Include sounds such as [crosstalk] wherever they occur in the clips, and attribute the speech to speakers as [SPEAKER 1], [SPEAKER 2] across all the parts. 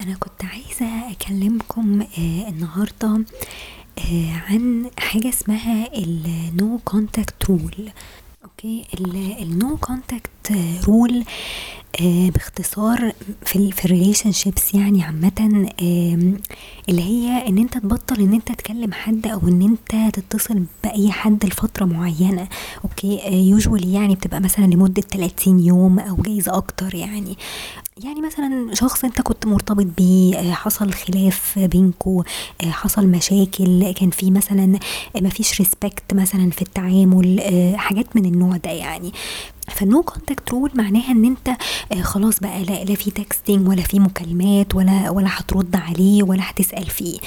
[SPEAKER 1] أنا كنت عايزة أكلمكم آه النهاردة آه عن حاجة اسمها Contact Rule. Okay؟ ال No Contact Rule آه باختصار في في ال relationships يعني عامةً اللي هي إن أنت تبطل إن أنت تكلم حد أو إن أنت تتصل بأي حد لفترة معينة. Okay؟ usually يعني بتبقى مثلًا لمدة تلاتين يوم أو جايز أكتر يعني، يعني مثلًا شخص أنت كنت مرتبط بيه حصل خلاف بينكم حصل مشاكل كان في مثلًا مفيش respect مثلًا في التعامل حاجات من النوع ده يعني، فالNo Contact Rule معناها إن أنت خلاص بقى لا لا في texting ولا في مكالمات ولا ولا هترد عليه ولا هتسأل فيه،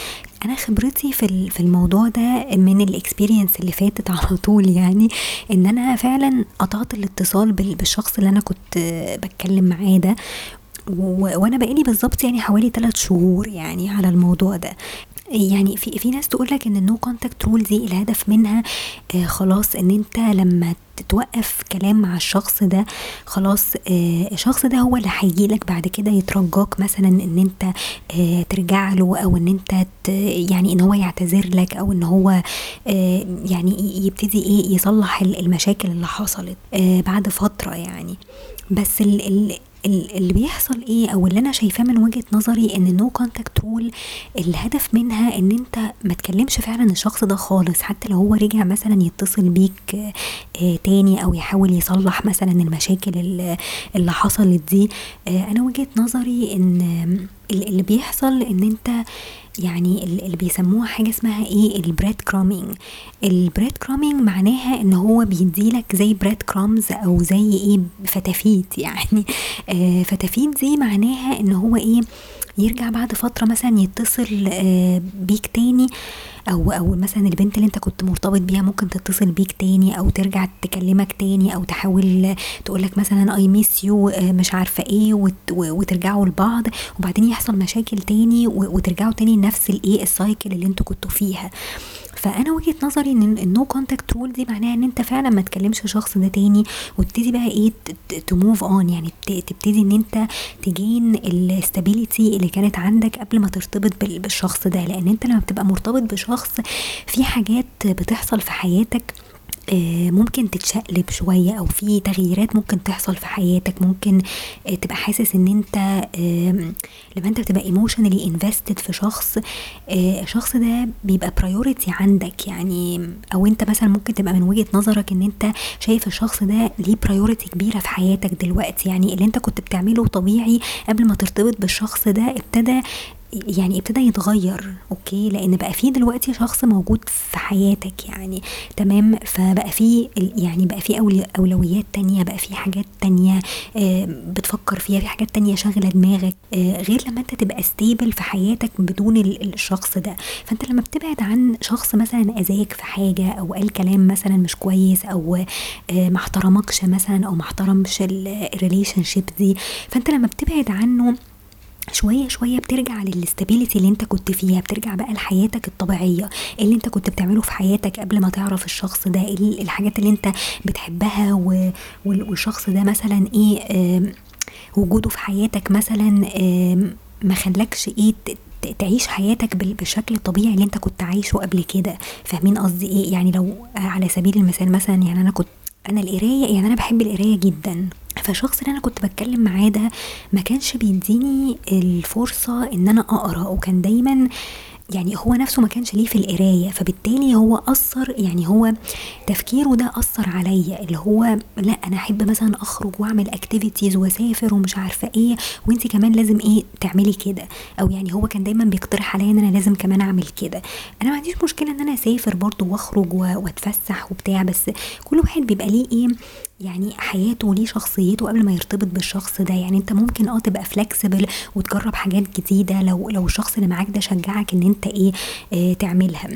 [SPEAKER 1] أنا خبرتي في في الموضوع ده من الexperience اللي فاتت على طول يعني إن أنا فعلًا قطعت الاتصال بال بالشخص اللي أنا كنت باتكلم معاه ده. و وأنا بقى لي بالضبط يعني حوالي تلات شهور يعني على الموضوع ده، يعني في في ناس تقول لك إن الNo Contact Rule دي الهدف منها خلاص إن أنت لما ت توقف كلام مع الشخص ده خلاص الشخص ده هو اللي هييجي لك بعد كده يترجاك مثلًا إن أنت ترجع له أو إن أنت ت يعني إن هو يعتذر لك أو إن هو يعني يبتدي إيه يصلح ال المشاكل اللي حصلت بعد فترة يعني، بس ال ال اللي بيحصل إيه أو اللي أنا شايفاه من وجهة نظري إن الNo Contact Rule الهدف منها إن أنت ما تكلمش فعلًا الشخص ده خالص حتى لو هو رجع مثلًا يتصل بيك تاني أو يحاول يصلح مثلًا المشاكل ال اللي حصلت دي، أنا وجهة نظري إن ال اللي بيحصل إن أنت يعني ال اللي بيسموها حاجة اسمها إيه؟ الbread crumbing ال bread crumbing معناها إن هو بيدي لك زي bread crumbs أو زي إيه؟ فتافيت يعني. فتافيت دي معناها إن هو إيه؟ يرجع بعد فترة مثلًا يتصل بيك تاني أو أو مثلًا البنت اللي أنت كنت مرتبط بيها ممكن تتصل بيك تاني أو ترجع تكلمك تاني أو تحاول تقول لك مثلًا I miss you مش عارفة إيه وت وترجعوا لبعض. وبعدين يحصل مشاكل تاني وترجعوا تاني لنفس الإيه ال cycle اللي أنتم كنتم فيها، فأنا وجهة نظري إن الNo Contact Rule دي معناها إن أنت فعلًا ما تكلمش الشخص ده تاني وتبتدي بقى ت ت to move on. يعني تبتدي إن أنت تgain الstability اللي كانت عندك قبل ما ترتبط بال بالشخص ده، لأن أنت لما بتبقى مرتبط بشخص في حاجات بتحصل في حياتك ممكن تتشقلب شوية أو في تغييرات ممكن تحصل في حياتك. ممكن تبقى حاسس إن أنت لما أنت بتبقى emotionally invested في شخص الشخص ده بيبقى priority عندك. يعني أو أنت مثلًا ممكن تبقى من وجهة نظرك إن أنت شايف الشخص ده ليه priority كبيرة في حياتك دلوقتي. يعني اللي أنت كنت بتعمله طبيعي قبل ما ترتبط بالشخص ده ابتدى يعني ابتدى يتغير أوكي؟ لأن بقى في دلوقتي شخص موجود في حياتك يعني تمام؟ فبقى في يعني بقى في أول أولويات تانية بقى في حاجات تانية بتفكر فيها في حاجات تانية شاغلة دماغك غير لما أنت تبقى stable في حياتك بدون ال الشخص ده، فأنت لما بتبعد عن شخص مثلًا أذاك في حاجة أو قال كلام مثلًا مش كويس أو ما احترمكش مثلًا أو ما احترمش ال الrelationship دي، فأنت لما بتبعد عنه شوية شوية بترجع للstability اللي أنت كنت فيها بترجع بقى لحياتك الطبيعية اللي أنت كنت بتعمله في حياتك قبل ما تعرف الشخص ده الحاجات اللي أنت بتحبها والشخص ده مثلًا إيه وجوده في حياتك مثلًا ما خلاكش إيه ت تعيش حياتك بال بالشكل الطبيعي اللي أنت كنت عايشه قبل كده، فاهمين قصدي إيه؟ يعني لو على سبيل المثال مثلًا يعني أنا كنت أنا القراية يعني أنا باحب القراية جدًا، فالشخص اللي أنا كنت باتكلم معاه ده ما كانش بيديني الفرصة إن أنا أقرأ وكان دايمًا يعني هو نفسه ما كانش ليه في القراية فبالتالي هو أثر يعني هو تفكيره ده أثر عليا اللي هو لأ أنا أحب مثلًا أخرج وأعمل activities وأسافر ومش عارفة إيه وأنتِ كمان لازم إيه تعملي كده، أو يعني هو كان دايمًا بيقترح عليا إن أنا لازم كمان أعمل كده، أنا ما عنديش مشكلة إن أنا أسافر برضه وأخرج وأتفسح وبتاع بس كل واحد بيبقى ليه إيه يعني حياته وليه شخصيته قبل ما يرتبط بالشخص ده، يعني أنت ممكن آه تبقى flexible وتجرب حاجات جديدة لو لو الشخص اللي معاك ده شجعك إن أنت إيه تعملها،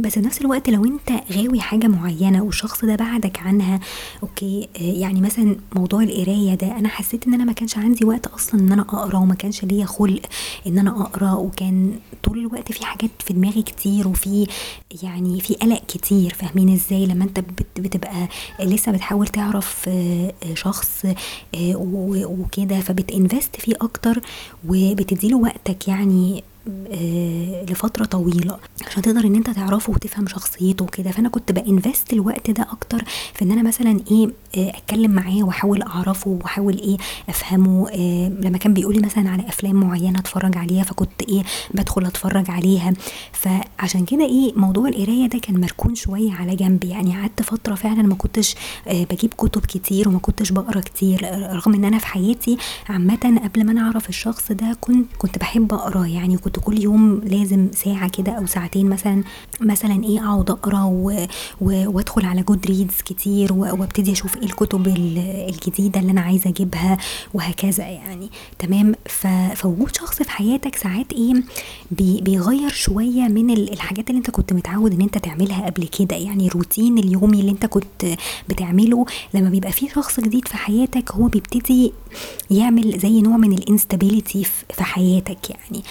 [SPEAKER 1] بس في نفس الوقت لو انت غاوي حاجة معينة والشخص ده بعدك عنها أوكي آه، يعني مثلا موضوع القراية ده أنا حسيت إن أنا ما كانش عندي وقت أصلا إن أنا أقرأ وما كانش ليا خلق إن أنا أقرأ وكان طول الوقت في حاجات في دماغي كتير وفي يعني في قلق كتير فاهمين إزاي؟ لما أنت بتبقى لسه بتحاول تعرف آه، آه، شخص وكده فبتنفست فيه أكتر وبتديله وقتك يعني لفترة طويلة عشان تقدر إن أنت تعرفه وتفهم شخصيته وكده. فأنا كنت بإنفست الوقت ده أكتر في إن أنا مثلا إيه آه، أتكلم معاه وأحاول أعرفه وأحاول إيه أفهمه. إيه لما كان بيقول لي مثلا على أفلام معينة أتفرج عليها فكنت إيه بدخل أتفرج عليها. فعشان كده إيه موضوع القراية ده كان مركون شوية على جنب. يعني قعدت فترة فعلا ما كنتش آه، بجيب كتب كتير وما كنتش بقرأ كتير رغم إن أنا في حياتي عامة قبل ما أنا أعرف الشخص ده كنت كنت بحب أقرأ يعني كنت كل يوم لازم ساعة كده أو ساعتين مثلا مثلا إيه أقعد أقرأ وأدخل على Goodreads كتير وأبتدي أشوف إيه الكتب الجديدة اللي أنا عايزة أجيبها وهكذا يعني. تمام؟ فوجود شخص في حياتك ساعات إيه بيغير شوية من الحاجات اللي أنت كنت متعود إن أنت تعملها قبل كده. يعني الروتين اليومي اللي أنت كنت بتعمله لما بيبقى في شخص جديد في حياتك هو بيبتدي يعمل زي نوع من ال instability في حياتك يعني.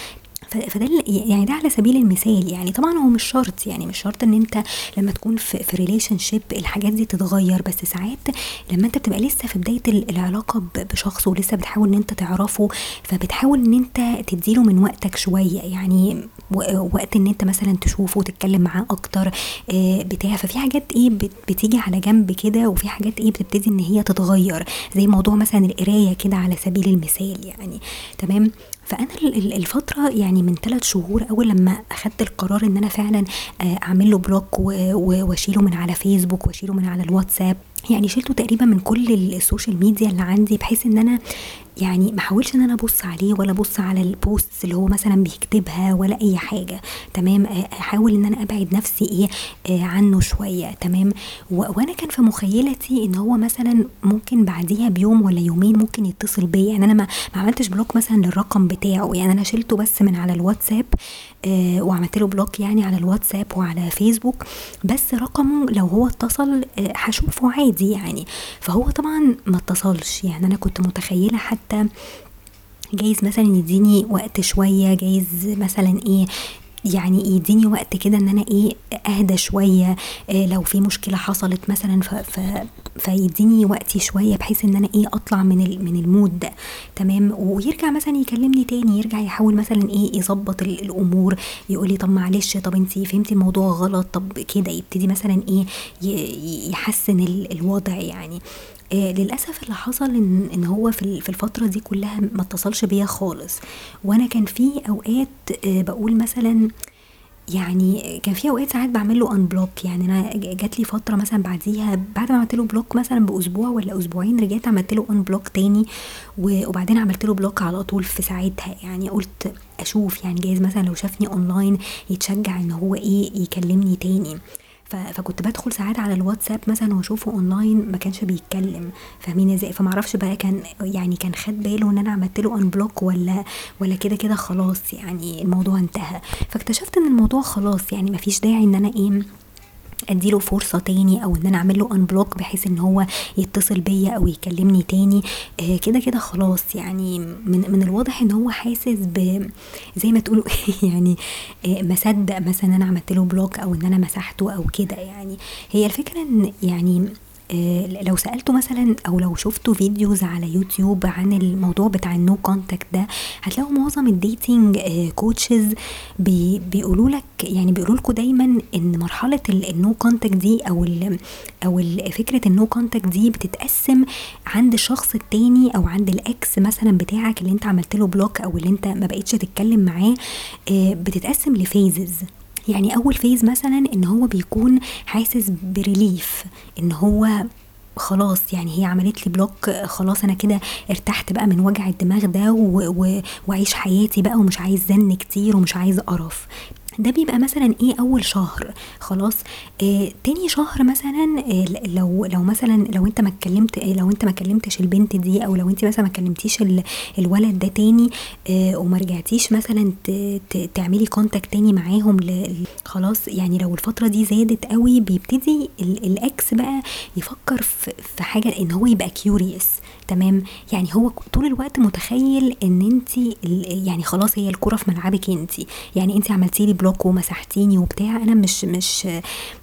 [SPEAKER 1] فده يعني ده على سبيل المثال يعني. طبعا هو مش شرط يعني مش شرط إن أنت لما تكون في, في relationship الحاجات دي تتغير بس ساعات لما أنت بتبقى لسه في بداية العلاقة بشخص ولسه بتحاول إن أنت تعرفه فبتحاول إن أنت تديله من وقتك شوية يعني وقت إن أنت مثلا تشوفه وتتكلم معاه أكتر آه، بتاع. ففي حاجات إيه بتيجي على جنب كده وفي حاجات إيه بتبتدي إن هي تتغير. زي موضوع مثلا القراية كده على سبيل المثال يعني. تمام؟ فأنا الفترة يعني من ثلاث شهور أول لما أخدت القرار إن أنا فعلا آه، أعمل له block وأشيله من على فيسبوك وأشيله من على الواتساب يعني شلته تقريبا من كل ال social media اللي عندي بحيث إن أنا يعني ما احاولش إن أنا أبص عليه ولا أبص على ال posts اللي هو مثلا بيكتبها ولا أي حاجة. تمام؟ أحاول إن أنا أبعد نفسي إيه عنه شوية. تمام؟ وأنا كان في مخيلتي إن هو مثلا ممكن بعديها بيوم ولا يومين ممكن يتصل بيا. يعني أنا ما, ما عملتش block مثلا للرقم بتاعه. يعني أنا شلته بس من على الواتساب آه وعملت له block يعني على الواتساب وعلى فيسبوك. بس رقمه لو هو اتصل آه هشوفه عادي يعني. فهو طبعا ما اتصلش يعني. أنا كنت متخيلة حتى جايز مثلا يديني وقت شوية جايز مثلا إيه يعني يديني وقت كده إن أنا إيه أهدى شوية إيه لو في مشكلة حصلت مثلا ف ف فيديني وقتي شوية بحيث إن أنا إيه أطلع من من المود ده. تمام؟ ويرجع مثلا يكلمني تاني يرجع يحاول مثلا إيه يظبط الأمور يقولي طب معلش طب انت فهمتي الموضوع غلط طب كده يبتدي مثلا إيه يحسن الوضع يعني. آه للأسف اللي حصل إن, إن هو في الفترة دي كلها ما اتصلش بيا خالص. وأنا كان في أوقات آه بقول مثلا يعني كان في أوقات ساعات بعمل له unblock يعني أنا جات لي فترة مثلا بعديها بعد ما عملت له block مثلا بأسبوع ولا أسبوعين رجعت عملت له unblock تاني. وبعدين عملت له block على طول في ساعتها. يعني قلت أشوف يعني جايز مثلا لو شافني اونلاين يتشجع إن هو إيه يكلمني تاني. فكنت بدخل ساعات على الواتساب مثلا واشوفه أونلاين ما كانش بيتكلم. فاهمين إزاي؟ فمعرفش بقى كان يعني كان خد باله إن أنا عملت له unblock ولا ولا كده كده خلاص يعني الموضوع انتهى. فاكتشفت إن الموضوع خلاص يعني مفيش داعي إن أنا إيه أديله فرصة تاني أو إن أنا أعمل له unblock بحيث إن هو يتصل بيا أو يكلمني تاني. آه كده كده خلاص يعني من من الواضح إن هو حاسس ب زي ما تقولوا [laughs] يعني آه مصدق مثلا أنا عملت له block أو إن أنا مسحته أو كده يعني. هي الفكرة إن يعني لو سالته مثلا أو لو شفتوا فيديوز على يوتيوب عن الموضوع بتاع ال no contact ده هتلاقوا معظم ال dating coaches بيقولوا لك يعني بيقولوا لكم دايما إن مرحلة ال no contact دي أو ال أو ال فكرة ال no contact دي بتتقسم عند الشخص التاني أو عند ال ex مثلا بتاعك اللي أنت عملت له block أو اللي أنت ما بقتش تتكلم معاه آه، بتتقسم ل phases يعني أول phase مثلا إن هو بيكون حاسس ب relief إن هو خلاص يعني هي عملت لي block خلاص أنا كده ارتحت بقى من وجع الدماغ ده واعيش حياتي بقى ومش عايز زن كتير ومش عايز قرف. ده بيبقى مثلا إيه أول شهر؟ خلاص آه تاني شهر مثلا آه لو لو مثلا لو أنت ما اتكلمت آه لو أنت ما كلمتش البنت دي أو لو أنت مثلا ما كلمتيش الولد ده تاني آه وما رجعتيش مثلا تعملي contact تاني معاهم خلاص يعني لو الفترة دي زادت قوي بيبتدي ال ex بقى يفكر في حاجة إن هو يبقى curious تمام؟ يعني هو طول الوقت متخيل إن انت يعني خلاص هي الكرة في ملعبك انت. يعني انت عملتي لي block ومسحتيني وبتاع أنا مش مش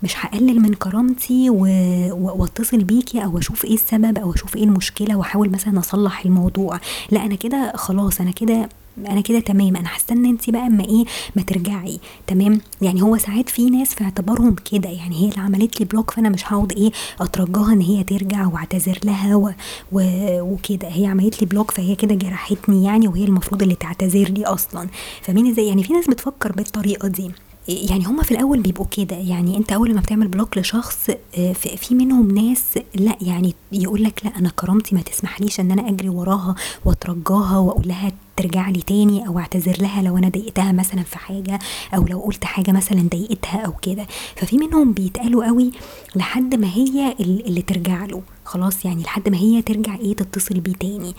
[SPEAKER 1] مش هقلل من كرامتي واتصل بيكي أو أشوف إيه السبب أو أشوف إيه المشكلة وأحاول مثلا أصلح الموضوع. لا أنا كده خلاص أنا كده أنا كده تمام. أنا هستنى انت بقى اما إيه ما ترجعي. تمام؟ يعني هو ساعات في ناس في اعتبارهم كده. يعني هي اللي عملت لي block فانا مش هقعد إيه اترجاها ان هي ترجع واعتذر لها و... و... وكده. هي عملت لي block فهي كده جرحتني يعني وهي المفروض اللي تعتذر لي أصلا. فاهمين إزاي؟ يعني في ناس بتفكر بالطريقة دي. يعني هما في الأول بيبقوا كده. يعني أنت أول ما بتعمل block لشخص آه، في منهم ناس لأ يعني يقول لك لأ أنا كرامتي ما تسمحليش إن أنا أجري وراها وأترجاها وأقول لها ترجع لي تاني أو أعتذر لها لو أنا ضايقتها مثلا في حاجة أو لو قلت حاجة مثلا ضايقتها أو كده. ففي منهم بيتقلوا قوي لحد ما هي اللي ترجع له. خلاص يعني لحد ما هي ترجع إيه تتصل بيه تاني.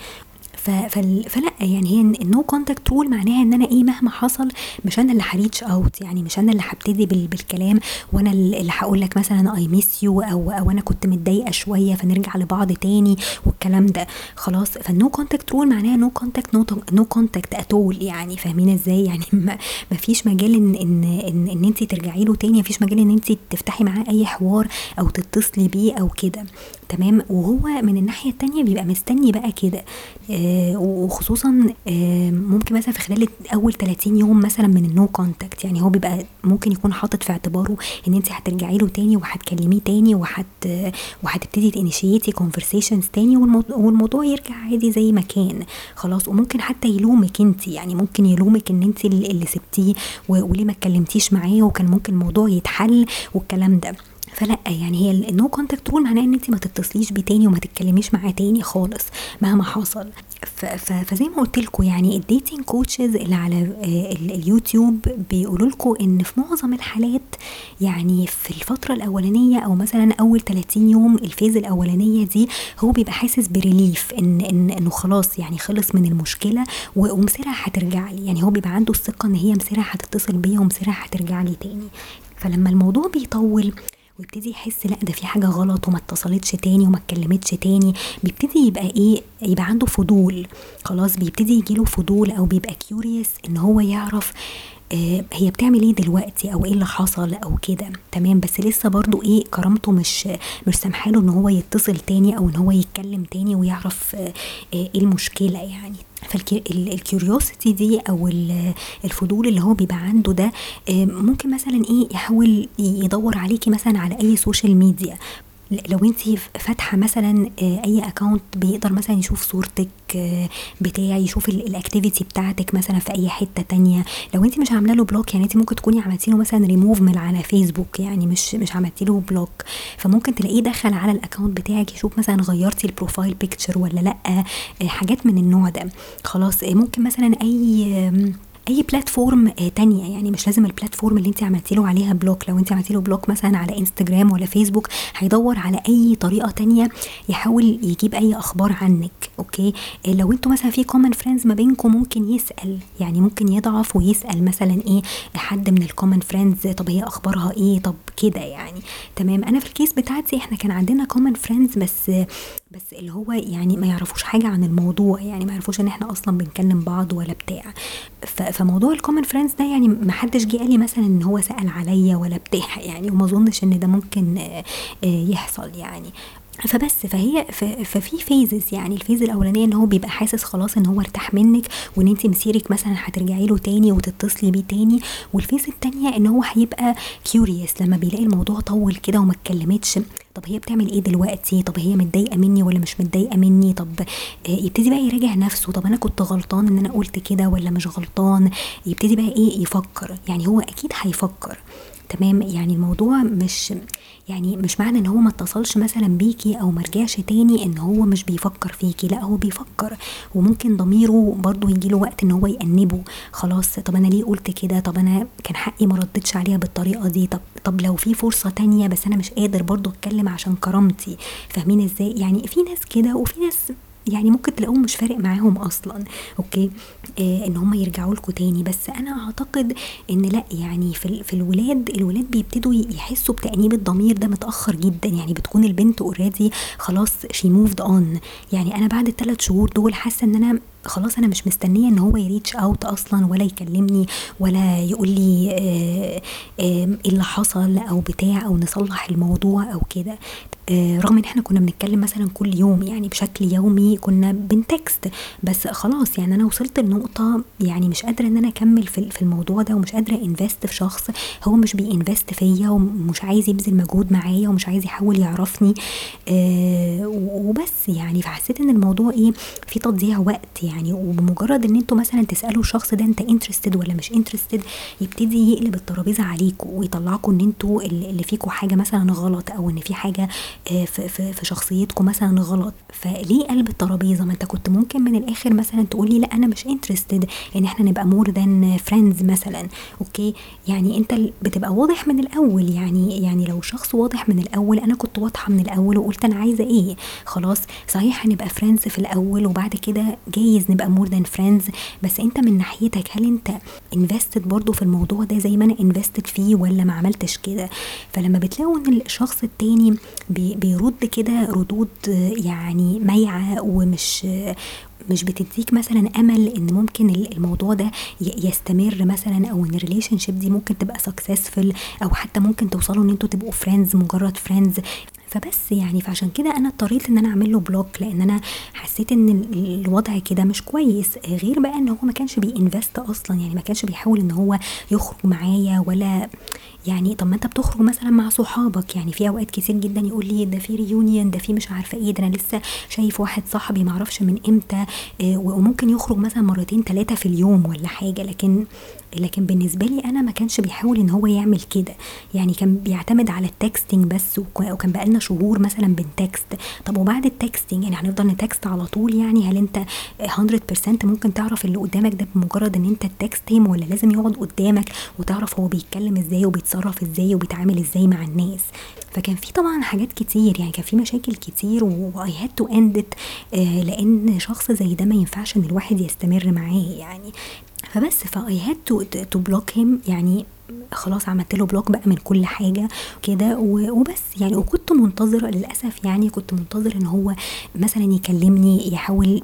[SPEAKER 1] فلا يعني هي ال no contact rule معناها إن أنا إيه مهما حصل مش أنا اللي ه reach out يعني مش أنا اللي هبتدي بالكلام وأنا اللي هقول لك مثلا I miss you أو أو أنا كنت متضايقة شوية فنرجع لبعض تاني والكلام ده. خلاص فال no contact rule معناها no contact no contact at all يعني فاهمين إزاي؟ يعني [laughs] ما فيش مجال ان ان ان, إن انت ترجعي له تاني ما فيش مجال إن انت تفتحي معاه أي حوار أو تتصلي بيه أو كده. تمام؟ وهو من الناحية التانية بيبقى مستني بقى كده. آه وخصوصا آه ممكن مثلا في خلال أول 30 يوم مثلا من ال no contact. يعني هو بيبقى ممكن يكون حاطط في اعتباره إن أنت هترجعي له تاني وهتكلميه تاني وهت وهتبتدي ت initiate ي conversations تاني والموضوع يرجع عادي زي ما كان. خلاص. وممكن حتى يلومك أنت. يعني ممكن يلومك إن أنت اللي سبتيه وليه ما اتكلمتيش معاه وكان ممكن الموضوع يتحل والكلام ده. فلا يعني هي ال no contact rule معناه إن انت ما تتصليش بيه تاني وما تتكلميش معاه تاني خالص مهما حصل. فزي ما قلت لكم يعني ال dating coaches اللي على آه، اليوتيوب بيقولوا لكم إن في معظم الحالات يعني في الفترة الأولانية أو مثلا أول 30 يوم ال phase الأولانية دي هو بيبقى حاسس ب relief إن إن إنه خلاص يعني خلص من المشكلة ومسيرها هترجع لي. يعني هو بيبقى عنده الثقة إن هي مسيرها هتتصل بيا ومسيرها هترجع لي تاني. فلما الموضوع بيطول ويبتدي يحس لأ ده في حاجة غلط وما اتصلتش تاني وما اتكلمتش تاني. بيبتدي يبقى إيه يبقى عنده فضول. خلاص بيبتدي يجيله فضول أو بيبقى curious إن هو يعرف آه هي بتعمل إيه دلوقتي أو إيه اللي حصل أو كده. تمام؟ بس لسه برضو إيه كرامته مش مش سامحاله إن هو يتصل تاني أو إن هو يتكلم تاني ويعرف آه إيه المشكلة يعني. فال curiosity دي أو الفضول اللي هو بيبقى عنده ده آه، ممكن مثلا إيه يحاول يدور عليكي مثلا على أي social media لو انت فاتحة مثلا آه، أي account بيقدر مثلا يشوف صورتك آه، بتاع يشوف ال activity بتاعتك مثلا في أي حتة تانية. لو انت مش عاملة له block يعني انت ممكن تكوني عملتي له مثلا ريموف من على فيسبوك يعني مش مش عملتي له block فممكن تلاقيه دخل على ال account بتاعك يشوف مثلا غيرتي ال profile picture ولا لأ آه، حاجات من النوع ده. خلاص ممكن مثلا أي أي platform آه، تانية. يعني مش لازم ال platform اللي انت عملتي له عليها block لو انت عملتي له block مثلا على انستجرام ولا فيسبوك هيدور على أي طريقة تانية يحاول يجيب أي أخبار عنك okay؟ آه، لو أنتوا مثلا في common friends ما بينكم ممكن يسأل. يعني ممكن يضعف ويسأل مثلا إيه حد من ال common friends طب هي أخبارها إيه؟ طب كده يعني. تمام؟ أنا في ال case بتاعتي إحنا كان عندنا common friends بس بس اللي هو يعني ما يعرفوش حاجة عن الموضوع. يعني ما يعرفوش إن إحنا أصلا بنكلم بعض ولا بتاع. فموضوع ال common friends ده يعني ما حدش جه قال لي مثلا إن هو سأل عليا ولا بتاع يعني وما أظنش إن ده ممكن آه، يحصل يعني. فبس فهي ففي phases يعني ال phase الأولانية إن هو بيبقى حاسس خلاص إن هو ارتاح منك وإن أنت مسيرك مثلا هترجعي له تاني وتتصلي بيه تاني. وال phase التانية إن هو هيبقى curious لما بيلاقي الموضوع طول كده وما اتكلمتش. طب هي بتعمل إيه دلوقتي؟ طب هي متضايقة مني ولا مش متضايقة مني؟ طب آه، يبتدي بقى يراجع نفسه. طب أنا كنت غلطان إن أنا قلت كده ولا مش غلطان؟ يبتدي بقى إيه؟ يفكر. يعني هو أكيد هيفكر. تمام؟ يعني الموضوع مش يعني مش معنى إن هو ما اتصلش مثلا بيكي أو ما رجعش تاني إن هو مش بيفكر فيكي لأ هو بيفكر. وممكن ضميره برضو يجيله وقت إن هو يأنبه. خلاص طب أنا ليه قلت كده؟ طب أنا كان حقي ما ردتش عليها بالطريقة دي؟ طب طب لو في فرصة تانية بس أنا مش قادر برضو أتكلم عشان كرامتي. فاهمين إزاي؟ يعني في ناس كده وفي ناس يعني ممكن تلاقوهم مش فارق معاهم أصلا أوكي؟ آه إن هم يرجعوا لكم تاني. بس أنا أعتقد إن لأ يعني في, في الولاد الولاد بيبتدوا يحسوا بتأنيب الضمير ده متأخر جدا. يعني بتكون البنت already خلاص she moved on يعني أنا بعد الثلاث شهور دول حاسة إن أنا خلاص أنا مش مستنية إن هو ي reach out أصلا ولا يكلمني ولا يقول لي آه، آه، إيه اللي حصل أو بتاع أو نصلح الموضوع أو كده. آه، رغم إن إحنا كنا بنتكلم مثلا كل يوم يعني بشكل يومي كنا بن text بس خلاص يعني أنا وصلت لنقطة يعني مش قادرة إن أنا أكمل في الموضوع ده ومش قادرة invest في شخص هو مش بي invest فيا ومش عايز يبذل مجهود معايا ومش عايز يحاول يعرفني. وبس يعني فحسيت إن الموضوع إيه في تضييع وقت يعني وبمجرد إن أنتوا مثلا تسألوا الشخص ده أنت interested ولا مش interested يبتدي يقلب الترابيزة عليكم ويطلعكم إن أنتوا اللي فيكم حاجة مثلا غلط أو إن في حاجة آه، في, شخصيتكم مثلا غلط. فليه قلب الترابيزة؟ ما انت كنت ممكن من الآخر مثلا تقولي لا أنا مش interested إن إحنا نبقى more than friends مثلا. okay؟ يعني أنت بتبقى واضح من الأول يعني يعني لو شخص واضح من الأول أنا كنت واضحة من الأول وقلت أنا عايزة إيه؟ خلاص صحيح هنبقى friends في الأول وبعد كده جايز نبقى more than friends بس انت من ناحيتك هل انت invested برضو في الموضوع ده زي ما أنا invested فيه ولا ما عملتش كده؟ فلما بتلاقوا إن الشخص التاني بيرد كده ردود يعني مايعة ومش مش بتديك مثلا أمل إن ممكن الموضوع ده يستمر مثلا أو إن ال relationship دي ممكن تبقى successful أو حتى ممكن توصلوا إن أنتوا تبقوا friends مجرد friends فبس يعني فعشان كده أنا اضطريت إن أنا أعمل له block لأن أنا حسيت إن الوضع كده مش كويس. غير بقى إن هو ما كانش بي invest أصلا يعني ما كانش بيحاول إن هو يخرج معايا ولا يعني طب ما انت بتخرج مثلا مع صحابك. يعني في أوقات كتير جدا يقول لي ده في reunion ده في مش عارفة إيه ده أنا لسه شايف واحد صاحبي معرفش من إمتى آه، وممكن يخرج مثلا مرتين ثلاثة في اليوم ولا حاجة. لكن لكن بالنسبة لي أنا ما كانش بيحاول إن هو يعمل كده. يعني كان بيعتمد على ال texting بس وكان بقالنا شهور مثلا بن text طب وبعد ال texting يعني هنفضل ن text على طول يعني؟ هل أنت 100% ممكن تعرف اللي قدامك ده بمجرد إن أنت text هم ولا لازم يقعد قدامك وتعرف هو بيتكلم إزاي وبيتصرف إزاي وبيتعامل إزاي مع الناس. فكان في طبعا حاجات كتير يعني كان في مشاكل كتير و I had to end لأن شخص زي ده ما ينفعش إن الواحد يستمر معاه يعني. فبس ف I had to to block him يعني خلاص عملت له block بقى من كل حاجة كده وبس. يعني وكنت منتظرة للأسف يعني كنت منتظر إن هو مثلا يكلمني يحاول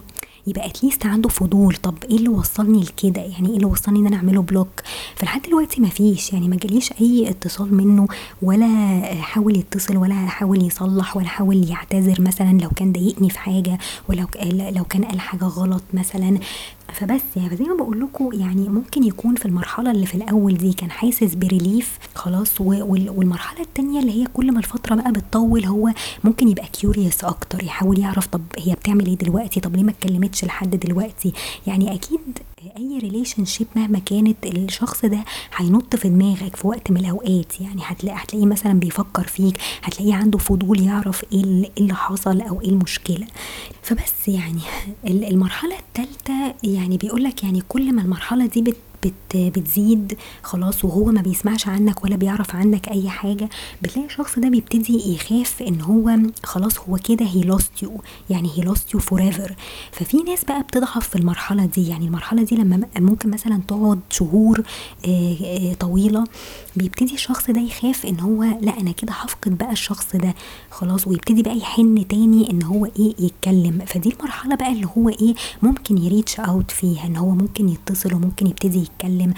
[SPEAKER 1] يبقى at least عنده فضول. طب إيه اللي وصلني لكده؟ يعني إيه اللي وصلني إن أنا أعمله block فلحد دلوقتي ما فيش. يعني ما جاليش أي اتصال منه ولا حاول يتصل ولا حاول يصلح ولا حاول يعتذر مثلا لو كان ضايقني في حاجة ولو لو كان قال حاجة غلط مثلا. فبس يعني زي ما بقول لكم يعني ممكن يكون في المرحلة اللي في الأول دي كان حاسس ب relief خلاص والمرحلة التانية اللي هي كل ما الفترة بقى بتطول هو ممكن يبقى curious أكتر يحاول يعرف طب هي بتعمل إيه دلوقتي؟ طب ليه ما اتكلمتش لحد دلوقتي؟ يعني أكيد أي relationship مهما كانت الشخص ده هينط في دماغك في وقت من الأوقات. يعني هتلاقي هتلاقيه مثلا بيفكر فيك هتلاقيه عنده فضول يعرف إيه اللي حصل أو إيه المشكلة. فبس يعني [laughs] المرحلة الثالثه يعني بيقولك يعني كل ما المرحلة دي بت بت بتزيد خلاص وهو ما بيسمعش عنك ولا بيعرف عنك أي حاجة بتلاقي الشخص ده بيبتدي يخاف إن هو خلاص هو كده he lost you يعني he lost you forever ففي ناس بقى بتضعف في المرحلة دي. يعني المرحلة دي لما ممكن مثلا تقعد شهور آه، آه، طويلة بيبتدي الشخص ده يخاف إن هو لأ أنا كده هفقد بقى الشخص ده. خلاص ويبتدي بقى يحن تاني إن هو إيه يتكلم. فدي المرحلة بقى اللي هو إيه ممكن ي reach out فيها إن هو ممكن يتصل وممكن يبتدي يتكلم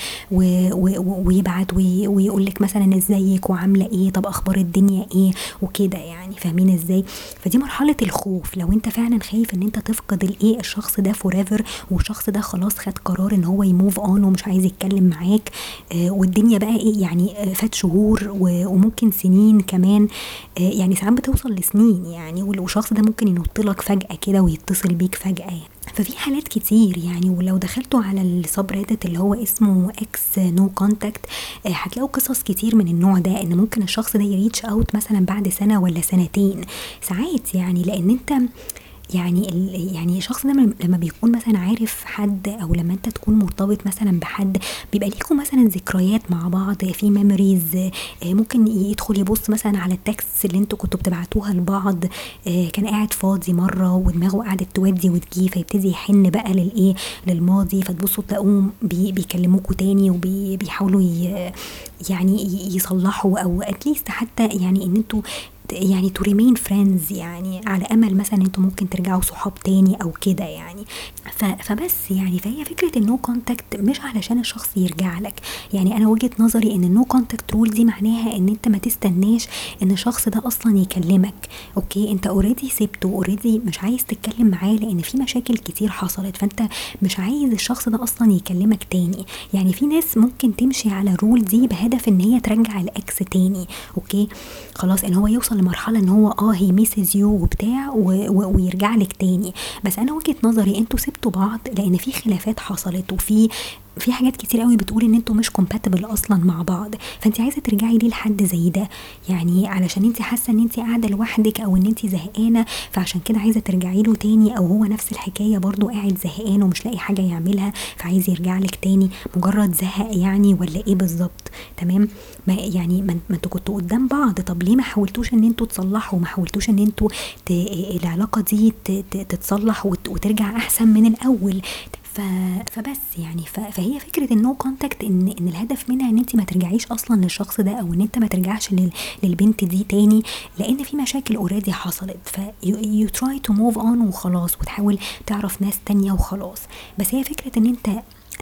[SPEAKER 1] ويبعت ويقول لك مثلا إزيك وعاملة إيه طب أخبار الدنيا إيه وكده يعني فاهمين إزاي؟ فدي مرحلة الخوف. لو أنت فعلا خايف إن أنت تفقد الايه الشخص ده forever والشخص ده خلاص خد قرار إن هو ي move on ومش عايز يتكلم معاك آه والدنيا بقى إيه يعني آه فات شهور وممكن سنين كمان آه يعني ساعات بتوصل لسنين يعني والشخص ده ممكن ينط لك فجأة كده ويتصل بيك فجأة يعني. ففي حالات كتير يعني ولو دخلتوا على ال subreddit اللي هو اسمه ex no contact هتلاقوا قصص كتير من النوع ده إن ممكن الشخص ده ي reach out مثلا بعد سنة ولا سنتين. ساعات يعني لأن أنت يعني ال يعني الشخص ده لما بيكون مثلا عارف حد أو لما أنت تكون مرتبط مثلا بحد بيبقى ليكوا مثلا ذكريات مع بعض في memories ممكن يدخل يبص مثلا على ال texts اللي أنتوا كنتوا بتبعتوها لبعض كان قاعد فاضي مرة ودماغه قعدت تودي وتجي فيبتدي يحن بقى للإيه للماضي فتبصوا تلاقوهم بي بيكلموكوا تاني وبيحاولوا يعني يصلحوا أو at least حتى يعني إن أنتوا يعني to remain friends يعني على أمل مثلا إنتوا ممكن ترجعوا صحاب تاني أو كده يعني. فبس يعني فهي فكرة ال no contact مش علشان الشخص يرجع لك. يعني أنا وجهة نظري إن ال no contact rule دي معناها إن أنت ما تستناش إن الشخص ده أصلا يكلمك. أوكي؟ أنت already سبته already مش عايز تتكلم معاه لأن في مشاكل كتير حصلت. فأنت مش عايز الشخص ده أصلا يكلمك تاني. يعني في ناس ممكن تمشي على ال rule دي بهدف إن هي ترجع ال ex تاني. أوكي؟ خلاص إن هو يوصل لمرحلة إن هو آه he misses you وبتاع ويرجع لك تاني. بس أنا وجهة نظري أنتوا سبتوا بعض لأن في خلافات حصلت وفي في حاجات كتير قوي بتقول إن أنتوا مش compatible أصلا مع بعض. فانت عايزة ترجعي ليه لحد زي ده؟ يعني علشان انت حاسة إن انت قاعدة لوحدك أو إن انت زهقانة فعشان كده عايزة ترجعي له تاني أو هو نفس الحكاية برضو قاعد زهقان ومش لاقي حاجة يعملها فعايز يرجع لك تاني. مجرد زهق يعني ولا إيه بالظبط؟ تمام؟ ما يعني ما أنتوا كنتوا قدام بعض. طب ليه ما حاولتوش إن أنتوا تصلحوا؟ ما حاولتوش إن أنتوا العلاقة دي تتصلح وترجع أحسن من الأول؟ فبس يعني فهي فكرة ال no contact إن إن الهدف منها إن انت ما ترجعيش أصلا للشخص ده أو إن أنت ما ترجعش للبنت دي تاني لأن في مشاكل already حصلت. ف you try to move on وخلاص وتحاول تعرف ناس تانية وخلاص. بس هي فكرة إن أنت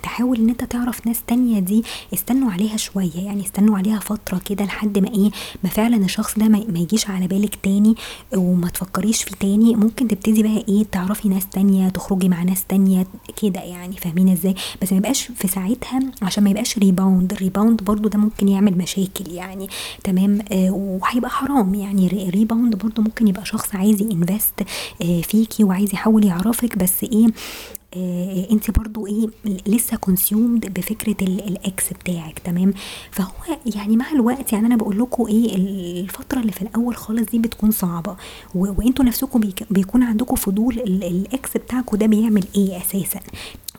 [SPEAKER 1] تحاول إن أنت تعرف ناس تانية دي استنوا عليها شوية يعني استنوا عليها فترة كده لحد ما إيه ما فعلا الشخص ده ما يجيش على بالك تاني وما تفكريش فيه تاني. ممكن تبتدي بقى إيه تعرفي ناس تانية تخرجي مع ناس تانية كده يعني فاهمين إزاي؟ بس ما يبقاش في ساعتها عشان ما يبقاش rebound ال rebound برضو ده ممكن يعمل مشاكل يعني تمام؟ آه وهيبقى حرام يعني. rebound برضو ممكن يبقى شخص عايز ي invest آه فيكي وعايز يحاول يعرفك بس إيه انت برضو إيه لسه consumed بفكرة ال ex بتاعك تمام؟ فهو يعني مع الوقت يعني أنا بقول لكم إيه الفترة اللي في الأول خالص دي بتكون صعبة. وانتوا نفسكم بيكون عندكم فضول ال ex بتاعكم ده بيعمل إيه أساسا؟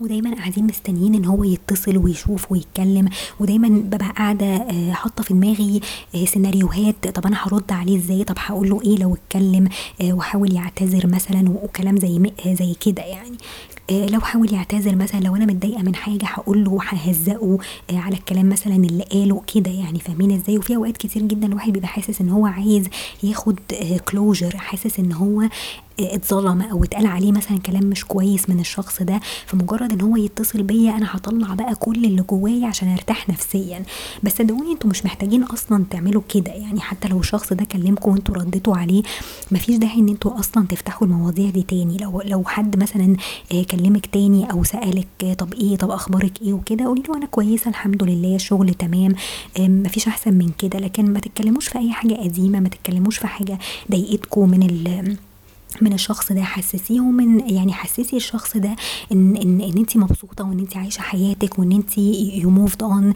[SPEAKER 1] ودايما قاعدين مستنيين إن هو يتصل ويشوف ويتكلم ودايما ببقى قاعدة حاطة في دماغي سيناريوهات طب أنا هرد عليه إزاي؟ طب هقول له إيه لو اتكلم؟ وحاول يعتذر مثلا وكلام زي زي كده يعني. لو حاول يعتذر مثلا لو أنا متضايقة من حاجة هقول له ههزقه على الكلام مثلا اللي قاله كده يعني فاهمين إزاي؟ وفي أوقات كتير جدا الواحد بيبقى حاسس إن هو عايز ياخد كلوجر حاسس إن هو اتظلم أو اتقال عليه مثلا كلام مش كويس من الشخص ده فمجرد ان هو يتصل بيا أنا هطلع بقى كل اللي جوايا عشان ارتاح نفسيا. بس صدقوني أنتوا مش محتاجين أصلا تعملوا كده يعني حتى لو الشخص ده كلمكم وانتوا رديتوا عليه مفيش داعي ان أنتوا أصلا تفتحوا المواضيع دي تاني. لو لو حد مثلا كلمك تاني أو سألك طب إيه طب أخبارك إيه وكده قولي له أنا كويسة الحمد لله الشغل تمام مفيش احسن من كده. لكن ما تتكلموش في اي حاجة قديمه ما تتكلموش في حاجة ضايقتكم من ال من الشخص ده حسسيه من يعني حسسي الشخص ده إن إن إن انت مبسوطة وإن انت عايشة حياتك وإن انت you moved on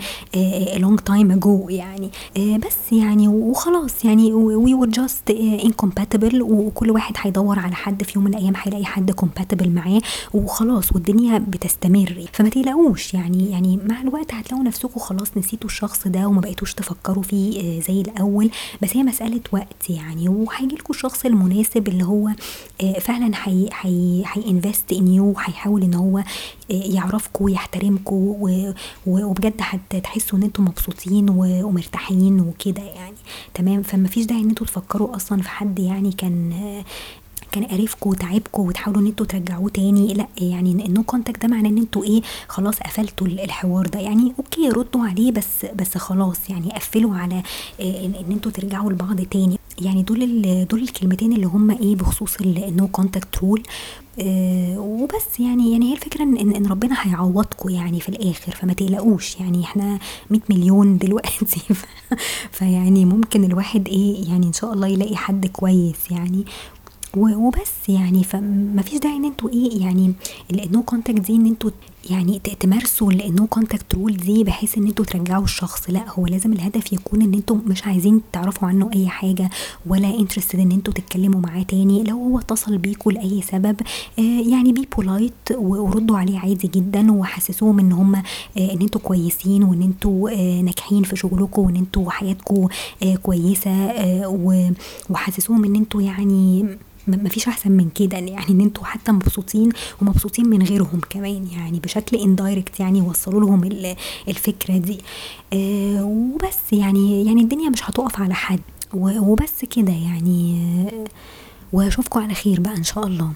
[SPEAKER 1] long time ago يعني. آه بس يعني وخلاص يعني we were just incompatible وكل واحد هيدور على حد في يوم من الأيام هيلاقي حد compatible معاه وخلاص والدنيا بتستمر. فما تقلقوش يعني يعني مع الوقت هتلاقوا نفسكم خلاص نسيتوا الشخص ده وما بقيتوش تفكروا فيه آه زي الأول. بس هي مسألة وقت يعني وهيجي لكم الشخص المناسب اللي هو فعلا حي حي ه invest in you هيحاول إن هو يعرفكم ويحترمكم وبجد هتحسوا إن أنتم مبسوطين ومرتاحين وكده يعني. تمام؟ فما فيش داعي إن أنتوا تفكروا أصلا في حد يعني كان كان قرفكم وتعبكم وتحاولوا إن أنتوا ترجعوه تاني. لا يعني ال no contact ده معناه إن أنتوا إيه خلاص قفلتوا الحوار ده. يعني أوكي ردوا عليه بس بس خلاص يعني قفلوا على ان أنتوا ترجعوا لبعض تاني. يعني دول دول الكلمتين اللي هم إيه بخصوص ال no contact rule آه وبس يعني يعني هي الفكرة ان إن ربنا هيعوضكم يعني في الآخر فما تقلقوش. يعني إحنا 100 مليون دلوقتي. [laughs] فيعني ممكن الواحد إيه يعني إن شاء الله يلاقي حد كويس يعني. وبس يعني. فمفيش داعي إن أنتوا إيه يعني ال no contact دي إن أنتوا يعني تمارسوا ال no contact rule دي بحيث إن أنتوا ترجعوا الشخص. لا هو لازم الهدف يكون إن أنتوا مش عايزين تعرفوا عنه أي حاجة ولا interested إن أنتوا تتكلموا معاه تاني. لو هو اتصل بيكوا لأي سبب آه يعني be polite وردوا عليه عادي جدا وحسسوهم إن هم آه إن أنتوا كويسين وإن أنتوا آه ناجحين في شغلكم وإن أنتوا حياتكم كويسة وحسسوهم إن أنتوا يعني مفيش أحسن من كده يعني إن أنتوا حتى مبسوطين ومبسوطين من غيرهم كمان يعني بشكل indirect يعني وصلوا لهم الفكرة دي. آه وبس يعني يعني الدنيا مش هتقف على حد وبس كده يعني. وأشوفكم على خير بقى إن شاء الله.